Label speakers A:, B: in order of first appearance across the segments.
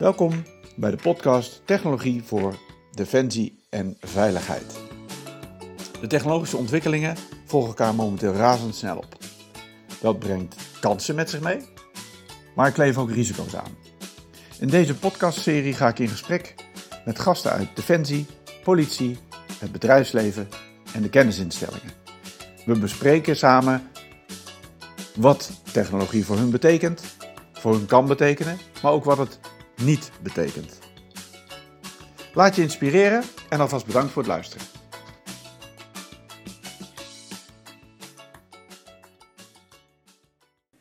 A: Welkom bij de podcast Technologie voor Defensie en Veiligheid. De technologische ontwikkelingen volgen elkaar momenteel razendsnel op. Dat brengt kansen met zich mee, maar kleef ook risico's aan. In deze podcastserie ga ik in gesprek met gasten uit Defensie, politie, het bedrijfsleven en de kennisinstellingen. We bespreken samen wat technologie voor hun betekent, voor hun kan betekenen, maar ook wat het niet betekent. Laat je inspireren en alvast bedankt voor het luisteren.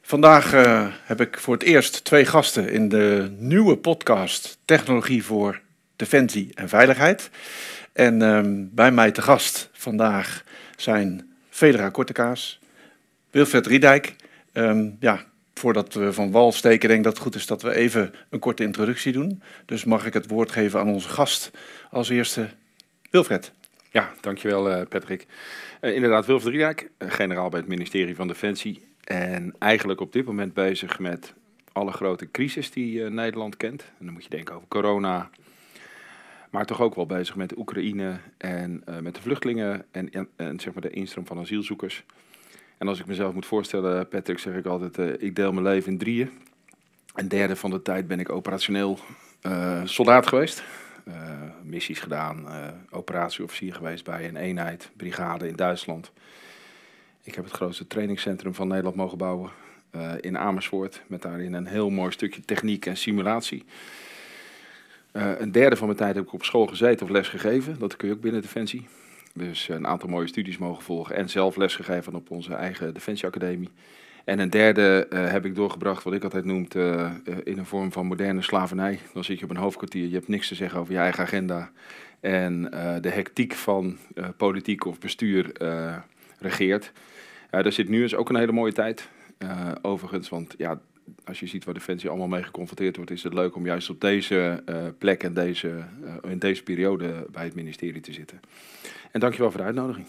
A: Vandaag uh, heb ik voor het eerst twee gasten in de nieuwe podcast Technologie voor Defensie en Veiligheid. En uh, bij mij te gast vandaag zijn Federa Kortekaas, Wilfred Riedijk. Um, ja, voordat we van wal steken, denk ik dat het goed is dat we even een korte introductie doen. Dus mag ik het woord geven aan onze gast als eerste, Wilfred.
B: Ja, dankjewel uh, Patrick. Uh, inderdaad, Wilfred Riedijk, generaal bij het ministerie van Defensie. En eigenlijk op dit moment bezig met alle grote crisis die Nederland kent. En dan moet je denken over corona, maar toch ook wel bezig met Oekraïne en met de vluchtelingen en, en, en, zeg maar de instroom van asielzoekers. En als ik mezelf moet voorstellen, Patrick, zeg ik altijd, uh, ik deel mijn leven in drieën. Een derde van de tijd ben ik operationeel uh, soldaat geweest. Uh, missies gedaan, operatieofficier geweest bij een eenheid, brigade in Duitsland. Ik heb het grootste trainingscentrum van Nederland mogen bouwen in Amersfoort. Met daarin een heel mooi stukje techniek en simulatie. een derde van mijn tijd heb ik op school gezeten of les gegeven. Dat kun je ook binnen Defensie. Dus een aantal mooie studies mogen volgen en zelf lesgegeven op onze eigen Defensieacademie. En een derde uh, heb ik doorgebracht, wat ik altijd noem, uh, in een vorm van moderne slavernij. Dan zit je op een hoofdkwartier, je hebt niks te zeggen over je eigen agenda. En de hectiek van politiek of bestuur regeert. daar zit nu eens ook een hele mooie tijd. overigens, want ja, als je ziet waar Defensie allemaal mee geconfronteerd wordt, is het leuk om juist op deze plek en deze, in deze periode bij het ministerie te zitten. En dankjewel voor de uitnodiging.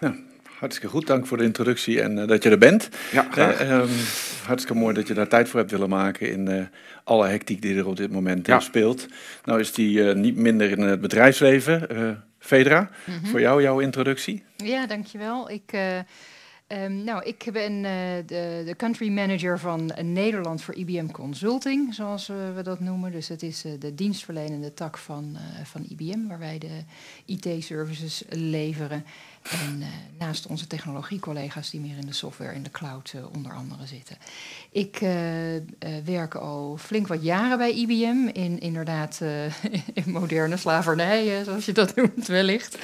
A: Ja, hartstikke goed. Dank voor de introductie en uh, dat je er bent.
B: Ja, graag.
A: Uh, um, hartstikke mooi dat je daar tijd voor hebt willen maken in uh, alle hectiek die er op dit moment ja. speelt. Nou is die niet minder in het bedrijfsleven. Fedra, mm -hmm. voor jou jouw introductie.
C: Ja, dankjewel. Ik... Um, nou, ik ben uh, de, de, country manager van uh, Nederland voor IBM Consulting, zoals uh, we dat noemen. Dus het is de dienstverlenende tak van, van IBM, waar wij de IT-services leveren. En naast onze technologiecollega's die meer in de software en de cloud onder andere zitten. Ik werk al flink wat jaren bij IBM in inderdaad in moderne slavernij, zoals je dat noemt wellicht.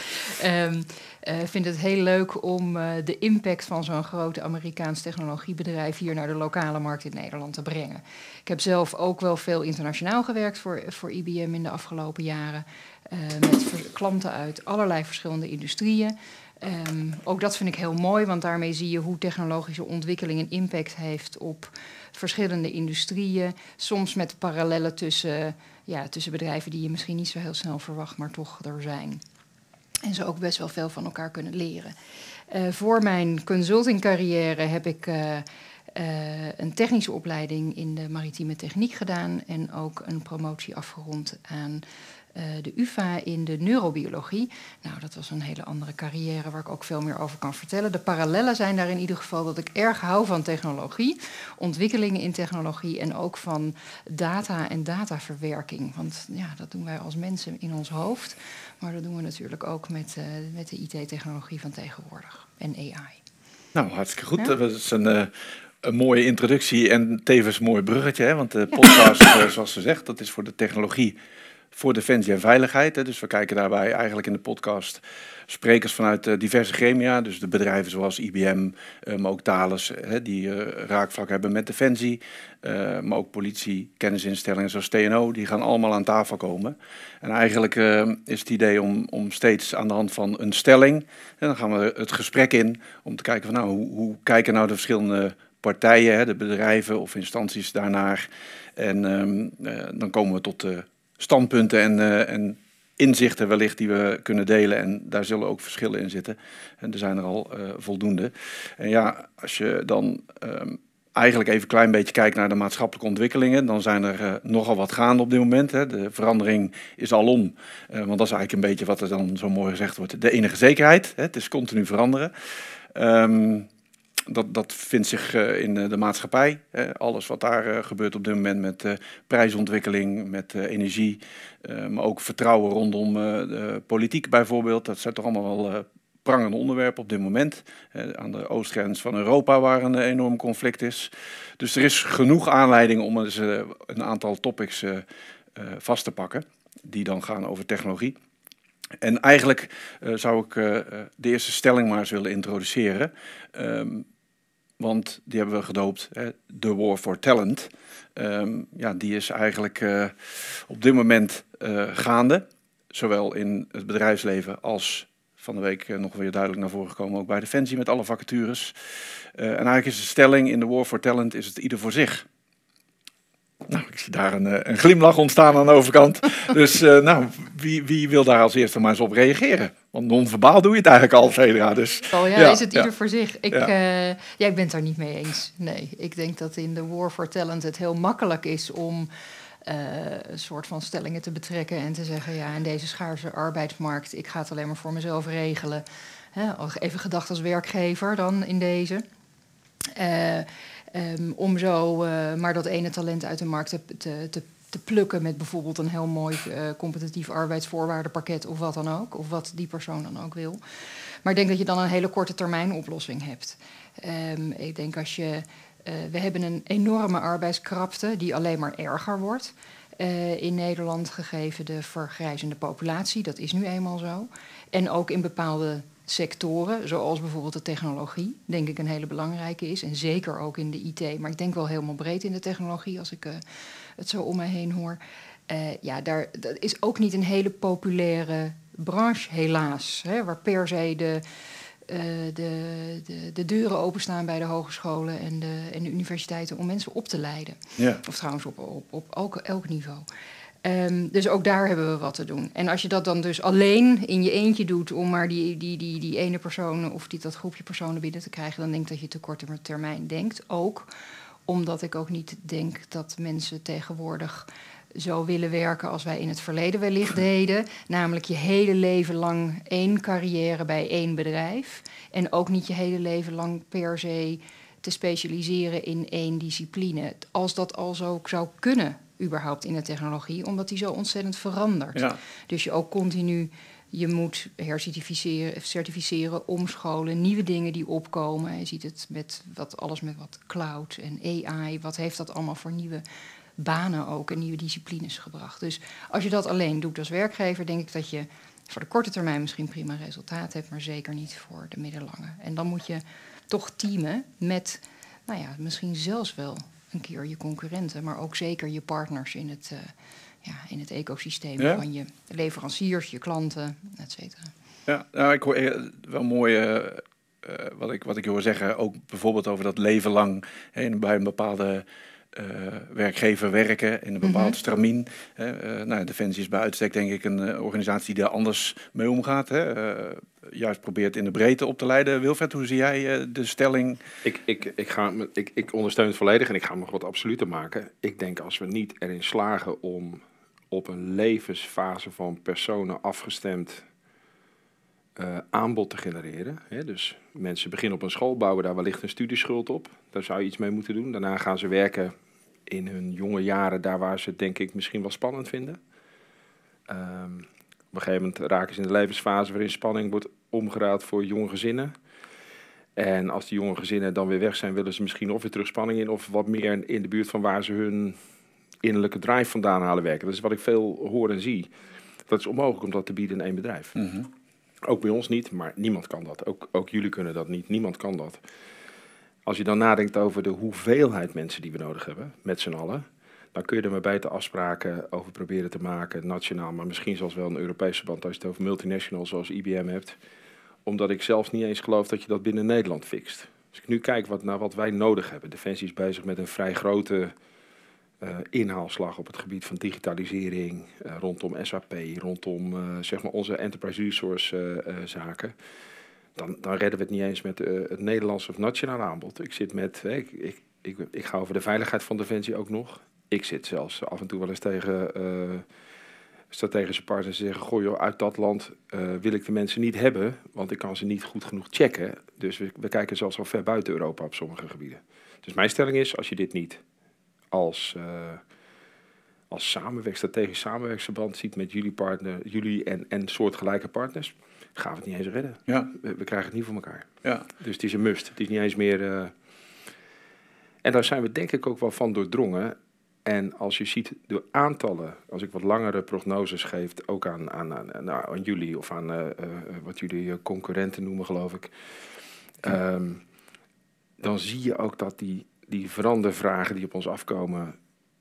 C: Um, uh, vind het heel leuk om uh, de impact van zo'n groot Amerikaans technologiebedrijf hier naar de lokale markt in Nederland te brengen. Ik heb zelf ook wel veel internationaal gewerkt voor, voor IBM in de afgelopen jaren. Uh, met klanten uit allerlei verschillende industrieën. Um, ook dat vind ik heel mooi, want daarmee zie je hoe technologische ontwikkeling een impact heeft op verschillende industrieën. Soms met parallellen tussen, ja, tussen bedrijven die je misschien niet zo heel snel verwacht, maar toch er zijn. En ze ook best wel veel van elkaar kunnen leren. Uh, voor mijn consultingcarrière heb ik uh, uh, een technische opleiding in de maritieme techniek gedaan en ook een promotie afgerond aan de UVA in de neurobiologie. Nou, dat was een hele andere carrière waar ik ook veel meer over kan vertellen. De parallellen zijn daar in ieder geval dat ik erg hou van technologie, ontwikkelingen in technologie en ook van data en dataverwerking. Want ja, dat doen wij als mensen in ons hoofd. Maar dat doen we natuurlijk ook met, uh, met de IT-technologie van tegenwoordig en AI.
A: Nou, hartstikke goed. Ja? Dat is een, uh, een mooie introductie en tevens een mooi bruggetje. Hè? Want de podcast, ja. zoals ze zegt, dat is voor de technologie voor defensie en veiligheid. Dus we kijken daarbij eigenlijk in de podcast sprekers vanuit uh, diverse gremia. Dus de bedrijven zoals IBM, uh, maar ook Thales, die uh, raakvlak hebben met defensie. maar ook politie, kennisinstellingen zoals TNO, die gaan allemaal aan tafel komen. En eigenlijk is het idee om, om steeds aan de hand van een stelling, en dan gaan we het gesprek in om te kijken van nou, hoe, hoe kijken nou de verschillende partijen, de bedrijven of instanties daarnaar. En um, dan komen we tot de standpunten en, uh, en inzichten wellicht die we kunnen delen. En daar zullen ook verschillen in zitten. En er zijn er al uh, voldoende. En ja, als je dan um, eigenlijk even een klein beetje kijkt naar de maatschappelijke ontwikkelingen, dan zijn er uh, nogal wat gaande op dit moment. Hè. De verandering is alom, uh, want dat is eigenlijk een beetje wat er dan zo mooi gezegd wordt, de enige zekerheid. Hè. Het is continu veranderen. Um, dat, dat vindt zich uh, in de maatschappij. alles wat daar gebeurt op dit moment met prijsontwikkeling, met energie, maar ook vertrouwen rondom politiek bijvoorbeeld. Dat zijn toch allemaal wel prangende onderwerp op dit moment. Eh, aan de oostgrens van Europa, waar een enorm conflict is. Dus er is genoeg aanleiding om eens, een aantal topics vast te pakken, die dan gaan over technologie. En eigenlijk zou ik de eerste stelling maar eens willen introduceren. Um, want die hebben we gedoopt, de War for Talent. Um, ja, die is eigenlijk op dit moment gaande. Zowel in het bedrijfsleven als van de week eh, nog weer duidelijk naar voren gekomen, ook bij Defensie met alle vacatures. En eigenlijk is de stelling in de War for Talent is het ieder voor zich. Nou, ik zie daar een, eh, een glimlach ontstaan aan de overkant. dus uh, nou, wie, wie wil daar als eerste maar eens op reageren? Want non-verbaal doe je het eigenlijk al, Fedra. Dus,
C: oh ja, ja is het ieder voor zich. Ik, ja. Uh, ja, ik ben het daar niet mee eens. Nee, ik denk dat in de War for Talent het heel makkelijk is om uh, een soort van stellingen te betrekken en te zeggen: ja, in deze schaarse arbeidsmarkt, ik ga het alleen maar voor mezelf regelen. Hè, even gedacht als werkgever dan in deze. Uh, um, om zo uh, maar dat ene talent uit de markt te, te, te, plukken met bijvoorbeeld een heel mooi competitief arbeidsvoorwaardenpakket of wat dan ook, of wat die persoon dan ook wil. Maar ik denk dat je dan een hele korte termijn oplossing hebt. Um, ik denk als je uh, we hebben een enorme arbeidskrapte die alleen maar erger wordt. In Nederland gegeven de vergrijzende populatie, dat is nu eenmaal zo. En ook in bepaalde sectoren, zoals bijvoorbeeld de technologie, denk ik een hele belangrijke is. En zeker ook in de IT, maar ik denk wel helemaal breed in de technologie als ik uh, het zo om mij heen hoor. ja, daar, dat is ook niet een hele populaire branche, helaas. Hè, waar per se de uh, de, de, de, deuren openstaan bij de hogescholen en de, en de universiteiten om mensen op te leiden. Ja. Of trouwens op, op, op elk, elk niveau. Um, dus ook daar hebben we wat te doen. En als je dat dan dus alleen in je eentje doet om maar die, die, die, die ene persoon of die, dat groepje personen binnen te krijgen, dan denk ik dat je te korte termijn denkt. Ook omdat ik ook niet denk dat mensen tegenwoordig zo willen werken als wij in het verleden wellicht deden. Namelijk je hele leven lang één carrière bij één bedrijf. En ook niet je hele leven lang per se te specialiseren in één discipline. Als dat al zo zou kunnen, überhaupt in de technologie, omdat die zo ontzettend verandert. Ja. Dus je ook continu je moet hercertificeren, certificeren, omscholen, nieuwe dingen die opkomen. Je ziet het met wat, alles met wat cloud en AI. Wat heeft dat allemaal voor nieuwe banen ook en nieuwe disciplines gebracht. Dus als je dat alleen doet als werkgever, denk ik dat je voor de korte termijn misschien prima resultaat hebt, maar zeker niet voor de middellange. En dan moet je toch teamen met, nou ja, misschien zelfs wel een keer je concurrenten, maar ook zeker je partners in het, uh, ja, in het ecosysteem ja? van je leveranciers, je klanten, et cetera.
A: Ja, nou, ik hoor eh, wel mooi. Uh, wat, ik, wat ik hoor zeggen, ook bijvoorbeeld over dat leven lang hè, bij een bepaalde werkgever werken in een bepaald mm stramien. Uh, nou, Defensie is bij uitstek denk ik een uh, organisatie die daar anders mee omgaat. Hè? juist probeert in de breedte op te leiden. Wilfred, hoe zie jij de stelling?
B: Ik, ik, ik, ga, ik, ik ondersteun het volledig en ik ga nog wat absoluter maken. Ik denk als we niet erin slagen om op een levensfase van personen afgestemd uh, aanbod te genereren. Hè? Dus mensen beginnen op een school, bouwen daar wellicht een studieschuld op. Daar zou je iets mee moeten doen. Daarna gaan ze werken in hun jonge jaren, daar waar ze het denk ik misschien wel spannend vinden. Um, op een gegeven moment raken ze in de levensfase waarin spanning wordt omgeraad voor jonge gezinnen. En als die jonge gezinnen dan weer weg zijn, willen ze misschien of weer terug spanning in, of wat meer in de buurt van waar ze hun innerlijke drive vandaan halen werken. Dat is wat ik veel hoor en zie. Dat is onmogelijk om dat te bieden in één bedrijf. Mm ook bij ons niet, maar niemand kan dat. Ook, ook jullie kunnen dat niet. Niemand kan dat. Als je dan nadenkt over de hoeveelheid mensen die we nodig hebben, met z'n allen, dan kun je er maar beter afspraken over proberen te maken, nationaal, maar misschien zelfs wel een Europese band als je het over multinational zoals IBM hebt. Omdat ik zelfs niet eens geloof dat je dat binnen Nederland fixt. Als ik nu kijk wat, naar wat wij nodig hebben, Defensie is bezig met een vrij grote uh, inhaalslag op het gebied van digitalisering, uh, rondom SAP, rondom uh, zeg maar onze enterprise resource zaken. Dan, dan redden we het niet eens met het Nederlandse of nationale aanbod. Ik zit met, ik, ik, ik, ga over de veiligheid van Defensie ook nog. Ik zit zelfs af en toe wel eens tegen strategische partners en zeggen: Goh, uit dat land wil ik de mensen niet hebben, want ik kan ze niet goed genoeg checken. Dus we, we kijken zelfs al ver buiten Europa op sommige gebieden. Dus mijn stelling is: als je dit niet als, uh, als samenwerk, strategisch samenwerksverband ziet met jullie partner, jullie en, en soortgelijke partners, gaan we het niet eens redden. Ja. We, we krijgen het niet voor elkaar. Ja. Dus het is een must. Het is niet eens meer. Uh, en daar zijn we denk ik ook wel van doordrongen. En als je ziet de aantallen, als ik wat langere prognoses geef, ook aan, aan, aan, nou, aan jullie of aan uh, uh, wat jullie concurrenten noemen, geloof ik. Um, dan zie je ook dat die, die verandervragen die op ons afkomen,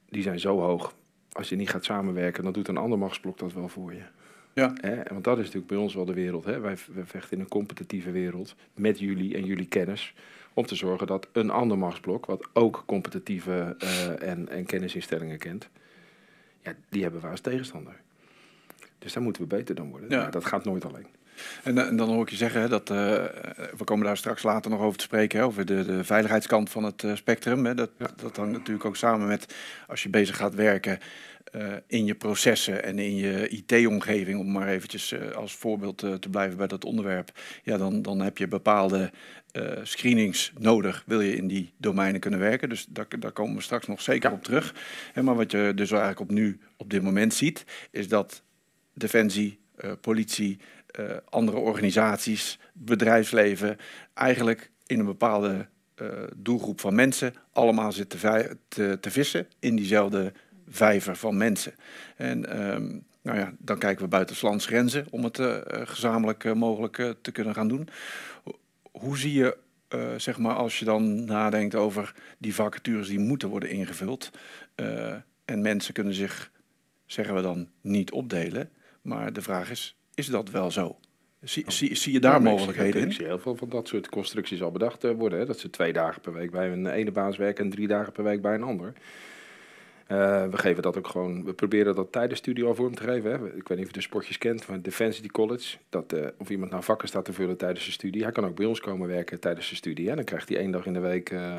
B: die zijn zo hoog. Als je niet gaat samenwerken, dan doet een ander machtsblok dat wel voor je. Ja. Hè? Want dat is natuurlijk bij ons wel de wereld. Hè? Wij, wij vechten in een competitieve wereld met jullie en jullie kennis. Om te zorgen dat een ander machtsblok, wat ook competitieve uh, en, en kennisinstellingen kent, ja, die hebben we als tegenstander. Dus daar moeten we beter dan worden. Ja. Maar dat gaat nooit alleen.
A: En, en, dan hoor ik je zeggen hè, dat, uh, we komen daar straks later nog over te spreken, hè, over de, de veiligheidskant van het uh, spectrum. Hè, dat, ja. dat hangt natuurlijk ook samen met als je bezig gaat werken uh, in je processen en in je IT-omgeving, om maar eventjes als voorbeeld te blijven bij dat onderwerp, ja, dan, dan heb je bepaalde screenings nodig, wil je in die domeinen kunnen werken. Dus daar, daar komen we straks nog zeker op terug. En maar wat je dus eigenlijk op nu, op dit moment ziet, is dat defensie, politie, andere organisaties, bedrijfsleven, eigenlijk in een bepaalde doelgroep van mensen allemaal zitten te, te, vissen in diezelfde vijver van mensen. En um, nou ja, dan kijken we buiten grenzen om het uh, gezamenlijk mogelijk te kunnen gaan doen. Hoe zie je, zeg maar, als je dan nadenkt over die vacatures die moeten worden ingevuld, en mensen kunnen zich, zeggen we dan, niet opdelen. Maar de vraag is, is dat wel zo? Zie, zie, zie je daar ja, mogelijkheden in?
B: Ik zie heel veel van dat soort constructies al bedacht worden. Hè? Dat ze twee dagen per week bij een ene baas werken en drie dagen per week bij een ander. Uh, we geven dat ook gewoon, we proberen dat tijdens studie al vorm te geven. Hè. Ik weet niet of je de sportjes kent van Defensity College. Dat uh, of iemand nou vakken staat te vullen tijdens de studie. Hij kan ook bij ons komen werken tijdens de studie. Hè. Dan krijgt hij één dag in de week, uh,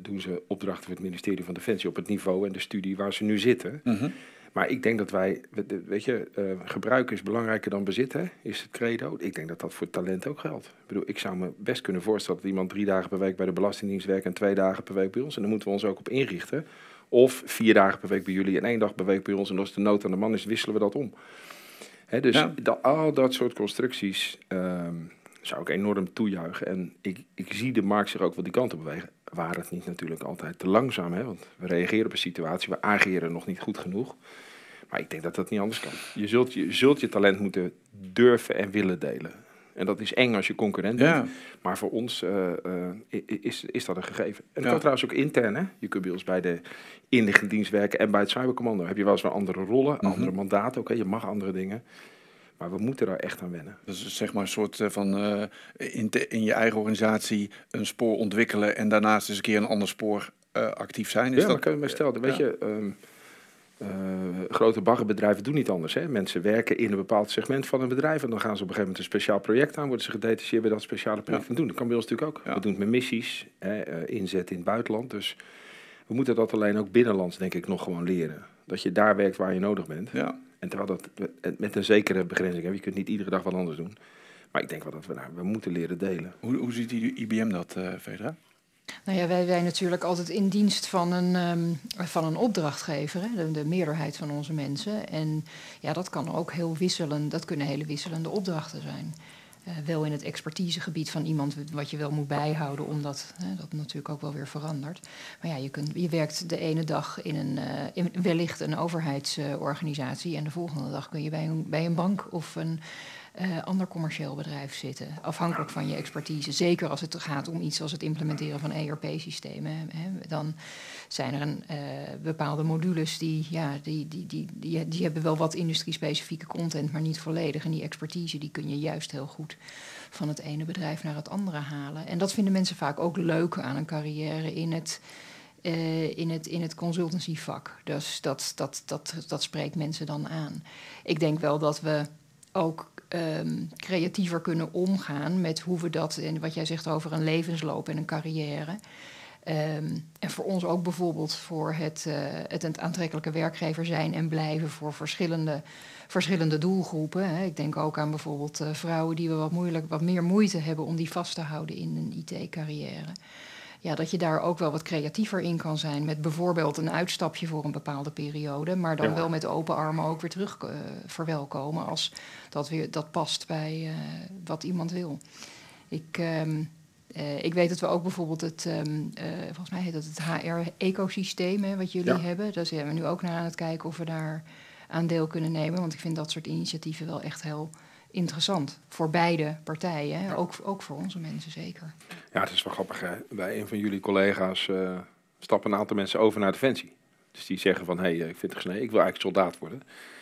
B: doen ze opdrachten voor het ministerie van Defensie op het niveau en de studie waar ze nu zitten. Mm -hmm. Maar ik denk dat wij, weet je, uh, gebruik is belangrijker dan bezitten, is het credo. Ik denk dat dat voor talent ook geldt. Ik bedoel, ik zou me best kunnen voorstellen dat iemand drie dagen per week bij de Belastingdienst werkt en twee dagen per week bij ons. En daar moeten we ons ook op inrichten. Of vier dagen per week bij jullie en één dag per week bij ons. En als de nood aan de man is, wisselen we dat om. Dus ja. al dat soort constructies um, zou ik enorm toejuichen. En ik, ik zie de markt zich ook wel die kant op bewegen. Waar het niet natuurlijk altijd te langzaam, hè? want we reageren op een situatie, we ageren nog niet goed genoeg. Maar ik denk dat dat niet anders kan. Je zult je, zult je talent moeten durven en willen delen. En dat is eng als je concurrent bent. Ja. Maar voor ons uh, uh, is, is dat een gegeven. En dat ja. kan trouwens ook intern. Hè? Je kunt bij ons bij de inlichtingendienst werken en bij het cybercommando. Heb je wel eens wel andere rollen, mm -hmm. andere mandaten. Oké, okay, je mag andere dingen. Maar we moeten daar echt aan wennen.
A: Dus zeg maar een soort van uh, in, te, in, je eigen organisatie een spoor ontwikkelen en daarnaast eens een keer een ander spoor uh, actief zijn.
B: Is ja, dat kan je me stellen. Weet ja. je, um, uh, grote baggerbedrijven doen niet anders. Hè? Mensen werken in een bepaald segment van een bedrijf en dan gaan ze op een gegeven moment een speciaal project aan, worden ze gedetacheerd bij dat speciale project ja. doen. Dat kan bij ons natuurlijk ook. We doen het met missies, hè, inzet in het buitenland. Dus we moeten dat alleen ook binnenlands, denk ik, nog gewoon leren. Dat je daar werkt waar je nodig bent. Ja. En terwijl dat met een zekere begrenzing, hè, je kunt niet iedere dag wat anders doen. Maar ik denk wel dat we, nou, we moeten leren delen.
A: Hoe, hoe ziet die IBM dat, uh, Vedra?
C: Nou ja, wij zijn natuurlijk altijd in dienst van een, um, van een opdrachtgever, hè, de, de, meerderheid van onze mensen. En ja, dat kan ook heel wisselend, dat kunnen hele wisselende opdrachten zijn. Uh, wel in het expertisegebied van iemand wat je wel moet bijhouden, omdat dat natuurlijk ook wel weer verandert. Maar ja, je, kunt, je werkt de ene dag in, een, uh, in wellicht een overheidsorganisatie en de volgende dag kun je bij een, bij een bank of een uh, ander commercieel bedrijf zitten. Afhankelijk van je expertise. Zeker als het gaat om iets als het implementeren van ERP-systemen. Dan zijn er een, uh, bepaalde modules die, ja, die, die, die, die, die hebben wel wat industrie-specifieke content, maar niet volledig. En die expertise die kun je juist heel goed van het ene bedrijf naar het andere halen. En dat vinden mensen vaak ook leuk aan een carrière in het. Uh, in het, in het consultancyvak. Dus dat, dat, dat, dat spreekt mensen dan aan. Ik denk wel dat we ook ehm, creatiever kunnen omgaan met hoe we dat, en wat jij zegt over een levensloop en een carrière. Ehm, en voor ons ook bijvoorbeeld voor het, uh, het aantrekkelijke werkgever zijn en blijven voor verschillende, verschillende doelgroepen. Hè. Ik denk ook aan bijvoorbeeld uh, vrouwen die we wat, moeilijk, wat meer moeite hebben om die vast te houden in een IT-carrière. Ja, dat je daar ook wel wat creatiever in kan zijn. Met bijvoorbeeld een uitstapje voor een bepaalde periode. Maar dan ja. wel met open armen ook weer terug uh, verwelkomen. Als dat, weer, dat past bij wat iemand wil. Ik. Um, uh, ik weet dat we ook bijvoorbeeld het, um, uh, volgens mij heet dat het HR-ecosysteem, wat jullie ja. hebben. Daar zijn we nu ook naar aan het kijken of we daar aan deel kunnen nemen. Want ik vind dat soort initiatieven wel echt heel interessant. Voor beide partijen, hè? Ook, ook voor onze mensen zeker.
B: Ja, het is wel grappig. Hè? Bij een van jullie collega's uh, stappen een aantal mensen over naar Defensie. Dus die zeggen van, hé, hey, ik vind het gesneden, ik wil eigenlijk soldaat worden.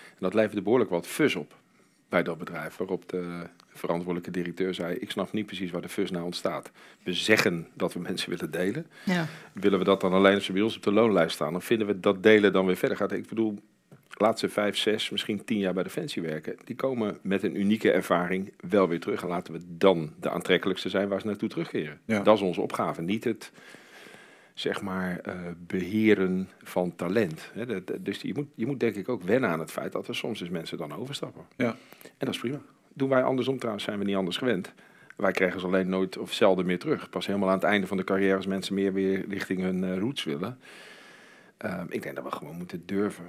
B: En dat levert behoorlijk wat fus op bij dat bedrijf. Waarop de verantwoordelijke directeur zei: Ik snap niet precies waar de fus nou ontstaat. We zeggen dat we mensen willen delen. Ja. Willen we dat dan alleen als ze bij ons op de loonlijst staan? Of vinden we dat delen dan weer verder gaat? Ik bedoel, laat ze vijf, zes, misschien tien jaar bij Defensie werken. Die komen met een unieke ervaring wel weer terug. En laten we dan de aantrekkelijkste zijn waar ze naartoe terugkeren. Ja. Dat is onze opgave. Niet het zeg maar, uh, beheren van talent. Dus je moet, je moet denk ik ook wennen aan het feit dat er soms eens mensen dan overstappen. Ja. En dat is prima. Doen wij andersom trouwens, zijn we niet anders gewend. Wij krijgen ze alleen nooit of zelden meer terug. Pas helemaal aan het einde van de carrière als mensen meer weer richting hun uh, roots willen. Uh, ik denk dat we gewoon moeten durven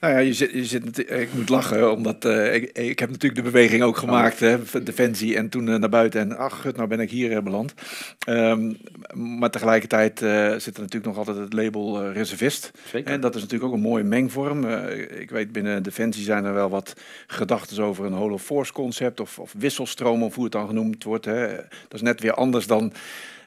A: nou ja, je zit, je zit, ik moet lachen, omdat uh, ik, ik heb natuurlijk de beweging ook gemaakt, hè, Defensie, en toen uh, naar buiten. En ach, gut, nou ben ik hier uh, beland. Um, maar tegelijkertijd zit er natuurlijk nog altijd het label reservist. Zeker. En dat is natuurlijk ook een mooie mengvorm. ik weet, binnen Defensie zijn er wel wat gedachten over een Holo Force concept of, of wisselstroom, of hoe het dan genoemd wordt. Hè. Dat is net weer anders dan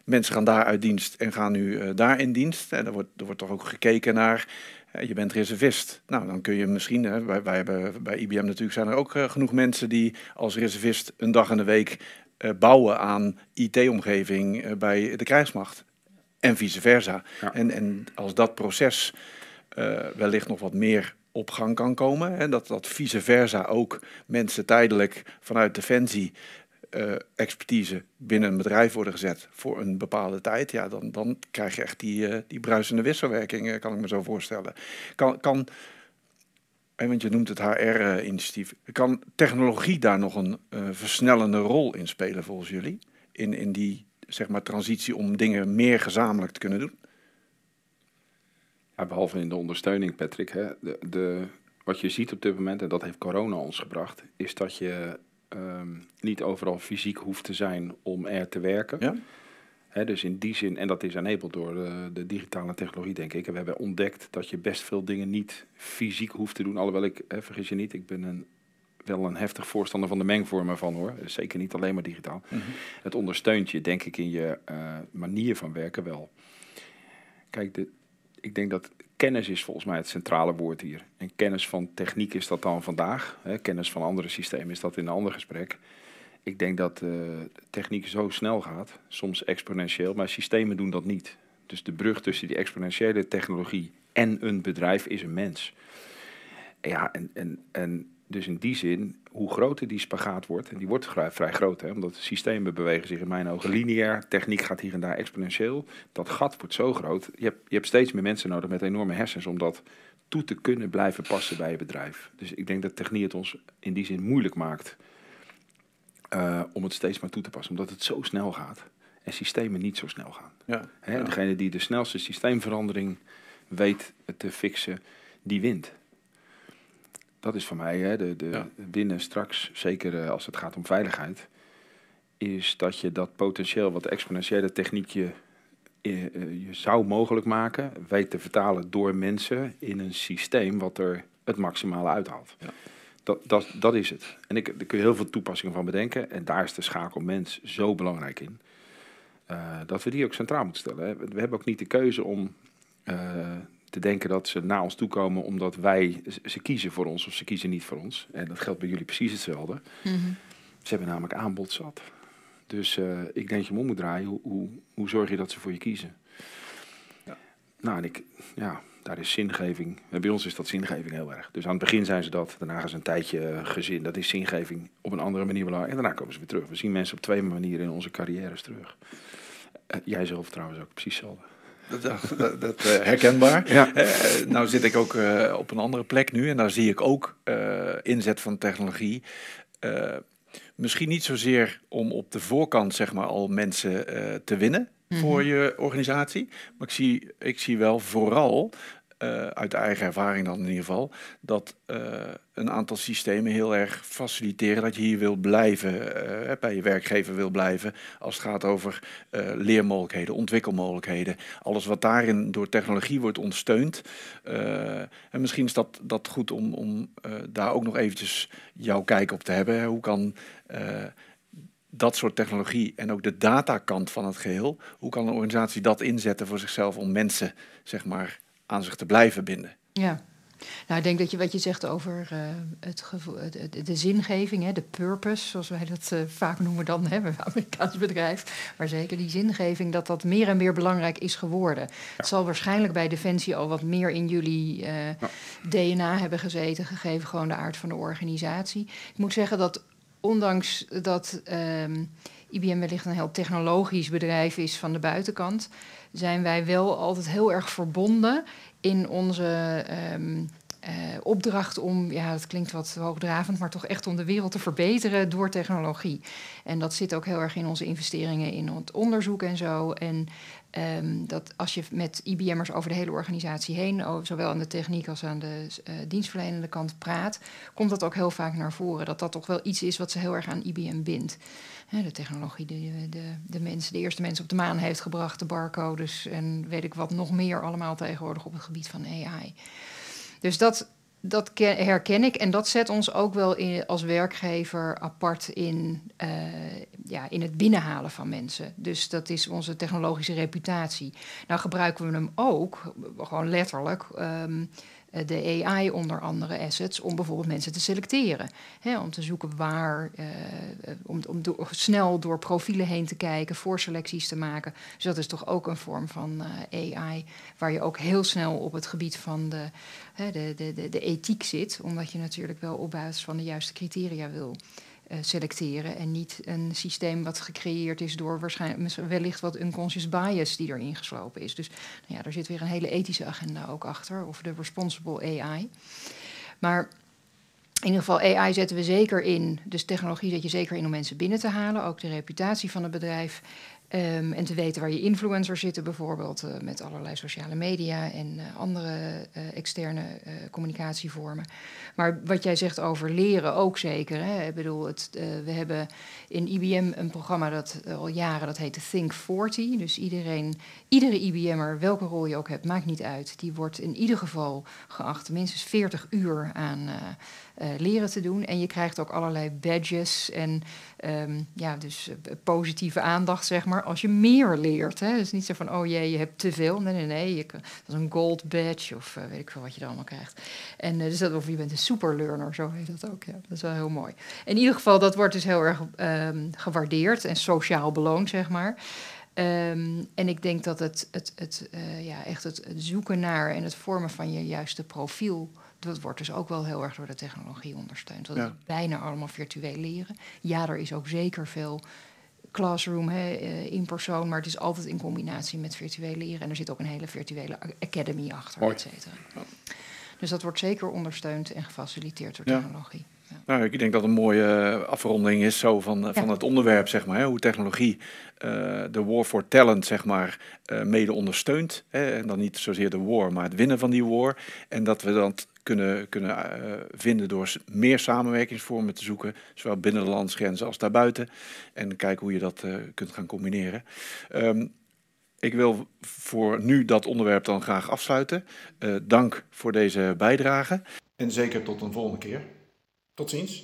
A: mensen gaan daar uit dienst en gaan nu daar in dienst. En er wordt, er wordt toch ook gekeken naar je bent reservist. Nou, dan kun je misschien, hè, wij, wij hebben bij IBM natuurlijk zijn er ook uh, genoeg mensen die als reservist een dag in de week uh, bouwen aan IT-omgeving uh, bij de krijgsmacht. En vice versa. Ja. En, en als dat proces wellicht nog wat meer op gang kan komen. En dat, dat vice versa ook mensen tijdelijk vanuit Defensie uh, expertise binnen een bedrijf worden gezet voor een bepaalde tijd, ja, dan, dan krijg je echt die, uh, die bruisende wisselwerking, uh, kan ik me zo voorstellen. Kan, kan want je noemt het HR-initiatief, kan technologie daar nog een versnellende rol in spelen volgens jullie? In, in die zeg maar, transitie om dingen meer gezamenlijk te kunnen doen?
B: Ja, behalve in de ondersteuning, Patrick. Hè, de, de, wat je ziet op dit moment, en dat heeft corona ons gebracht, is dat je um, niet overal fysiek hoeft te zijn om er te werken. Ja? He, dus in die zin, en dat is enabled door de, de, digitale technologie, denk ik. En we hebben ontdekt dat je best veel dingen niet fysiek hoeft te doen. Alhoewel ik, he, vergis je niet, ik ben een, wel een heftig voorstander van de mengvormen van hoor. Zeker niet alleen maar digitaal. Mm -hmm. Het ondersteunt je, denk ik, in je uh, manier van werken wel. Kijk, de, ik denk dat kennis is volgens mij het centrale woord hier. En kennis van techniek is dat dan vandaag. Hè? Kennis van andere systemen is dat in een ander gesprek. Ik denk dat uh, techniek zo snel gaat, soms exponentieel, maar systemen doen dat niet. Dus de brug tussen die exponentiële technologie en een bedrijf is een mens. Ja, en, en, en dus in die zin, hoe groter die spagaat wordt, en die wordt vrij groot, hè, omdat de systemen bewegen zich in mijn ogen lineair, techniek gaat hier en daar exponentieel. Dat gat wordt zo groot. Je hebt, je hebt steeds meer mensen nodig met enorme hersens om dat toe te kunnen blijven passen bij je bedrijf. Dus ik denk dat techniek het ons in die zin moeilijk maakt uh, om het steeds maar toe te passen, omdat het zo snel gaat en systemen niet zo snel gaan. Ja, hè, ja. Degene die de snelste systeemverandering weet te fixen, die wint dat is voor mij hè, de, de ja. winnen straks, zeker uh, als het gaat om veiligheid, is dat je dat potentieel wat exponentiële techniek je, uh, uh, je zou mogelijk maken, weet te vertalen door mensen in een systeem wat er het maximale uithaalt. Ja. Dat, dat, dat is het. En ik, daar kun je heel veel toepassingen van bedenken. En daar is de schakel mens zo belangrijk in. dat we die ook centraal moeten stellen. Hè. We hebben ook niet de keuze om te denken dat ze naar ons toe komen omdat wij ze kiezen voor ons of ze kiezen niet voor ons. En dat geldt bij jullie precies hetzelfde. Mm -hmm. Ze hebben namelijk aanbod zat. Dus uh, ik denk je om moet draaien. Hoe, hoe, hoe, zorg je dat ze voor je kiezen? Ja. Nou, en ik, ja, daar is zingeving. Bij ons is dat zingeving heel erg. Dus aan het begin zijn ze dat, daarna gaan ze een tijdje gezin. Dat is zingeving op een andere manier belangrijk. En daarna komen ze weer terug. We zien mensen op twee manieren in onze carrières terug. jij zelf trouwens ook precies hetzelfde.
A: Dat, dat, dat uh, herkenbaar. Ja. Uh, nou zit ik ook uh, op een andere plek nu en daar zie ik ook inzet van technologie. misschien niet zozeer om op de voorkant zeg maar, al mensen te winnen voor mhm. je organisatie. Maar ik zie, ik zie wel vooral uh, uit eigen ervaring dan in ieder geval, dat uh, een aantal systemen heel erg faciliteren dat je hier wil blijven, uh, bij je werkgever wil blijven, als het gaat over leermogelijkheden, ontwikkelmogelijkheden, alles wat daarin door technologie wordt ondersteund. en misschien is dat, dat goed om, om daar ook nog eventjes jouw kijk op te hebben. Hoe kan dat soort technologie en ook de datakant van het geheel, hoe kan een organisatie dat inzetten voor zichzelf om mensen, zeg maar, aan zich te blijven binden.
C: Ja. Nou, ik denk dat je wat je zegt over uh, het gevoel, de, de zingeving, hè, de purpose, zoals wij dat uh, vaak noemen dan, hè, een Amerikaans bedrijf. Maar zeker die zingeving, dat dat meer en meer belangrijk is geworden. Het zal waarschijnlijk bij Defensie al wat meer in jullie uh, ja. DNA hebben gezeten, gegeven gewoon de aard van de organisatie. Ik moet zeggen dat ondanks dat um, IBM wellicht een heel technologisch bedrijf is van de buitenkant, zijn wij wel altijd heel erg verbonden in onze um, uh, opdracht om, ja, dat klinkt wat hoogdravend, maar toch echt om de wereld te verbeteren door technologie. En dat zit ook heel erg in onze investeringen in het onderzoek en zo. En um, dat als je met IBM'ers over de hele organisatie heen, zowel aan de techniek als aan de uh, dienstverlenende kant praat, komt dat ook heel vaak naar voren. Dat dat toch wel iets is wat ze heel erg aan IBM bindt de technologie, de, de, de, mensen, de eerste mensen op de maan heeft gebracht, de barcodes en weet ik wat nog meer allemaal tegenwoordig op het gebied van AI. Dus dat, dat herken ik en dat zet ons ook wel in, als werkgever apart in, uh, ja, in het binnenhalen van mensen. Dus dat is onze technologische reputatie. Nou gebruiken we hem ook, gewoon letterlijk. Um, eh, de AI onder andere assets om bijvoorbeeld mensen te selecteren. Hè, om te zoeken waar, uh, om, om snel door profielen heen te kijken, voorselecties te maken. Dus dat is toch ook een vorm van uh, AI, waar je ook heel snel op het gebied van de, de, de, de, de ethiek zit, omdat je natuurlijk wel op basis van de juiste criteria wil selecteren. En niet een systeem wat gecreëerd is door waarschijnlijk wellicht wat unconscious bias die erin geslopen is. Dus nou ja, daar zit weer een hele ethische agenda ook achter, of de responsible AI. Maar in ieder geval, AI zetten we zeker in. Dus technologie zet je zeker in om mensen binnen te halen. Ook de reputatie van het bedrijf. Um, en te weten waar je influencers zitten, bijvoorbeeld uh, met allerlei sociale media en uh, andere uh, externe communicatievormen. Maar wat jij zegt over leren ook zeker. Hè? Ik bedoel, het, we hebben in IBM een programma dat al jaren, dat heet Think 40. Dus iedereen, iedere IBM'er, welke rol je ook hebt, maakt niet uit. Die wordt in ieder geval geacht minstens 40 uur aan leren te doen. En je krijgt ook allerlei badges en um, ja, dus positieve aandacht, zeg maar als je meer leert. Hè? Dus niet zo van, oh jee, je hebt te veel. Nee, nee, nee. Je, dat is een gold badge of uh, weet ik veel wat je dan allemaal krijgt. En dus dat, of je bent een super learner, zo heet dat ook. Ja. Dat is wel heel mooi. In ieder geval, dat wordt dus heel erg um, gewaardeerd en sociaal beloond, zeg maar. Um, en ik denk dat het, het, het, uh, ja, echt het, het, zoeken naar en het vormen van je juiste profiel. Dat wordt dus ook wel heel erg door de technologie ondersteund. Dat ja. is bijna allemaal virtueel leren. Ja, er is ook zeker veel classroom hè, eh, in persoon, maar het is altijd in combinatie met virtueel leren. En er zit ook een hele virtuele academy achter, et cetera. Dus dat wordt zeker ondersteund en gefaciliteerd door technologie.
A: Nou, ik denk dat een mooie eh, afronding is zo van, eh, van het onderwerp, zeg maar. Hè, hoe technologie uh, de war for talent, zeg maar, uh, mede ondersteunt. Hè, en dan niet zozeer de war, maar het winnen van die war. En dat we dat kunnen, kunnen uh, vinden door meer samenwerkingsvormen te zoeken, zowel binnen de landsgrenzen als daarbuiten. En kijken hoe je dat kunt gaan combineren. Um, ik wil voor nu dat onderwerp dan graag afsluiten. Dank voor deze bijdrage. En zeker tot een volgende keer. Tot ziens.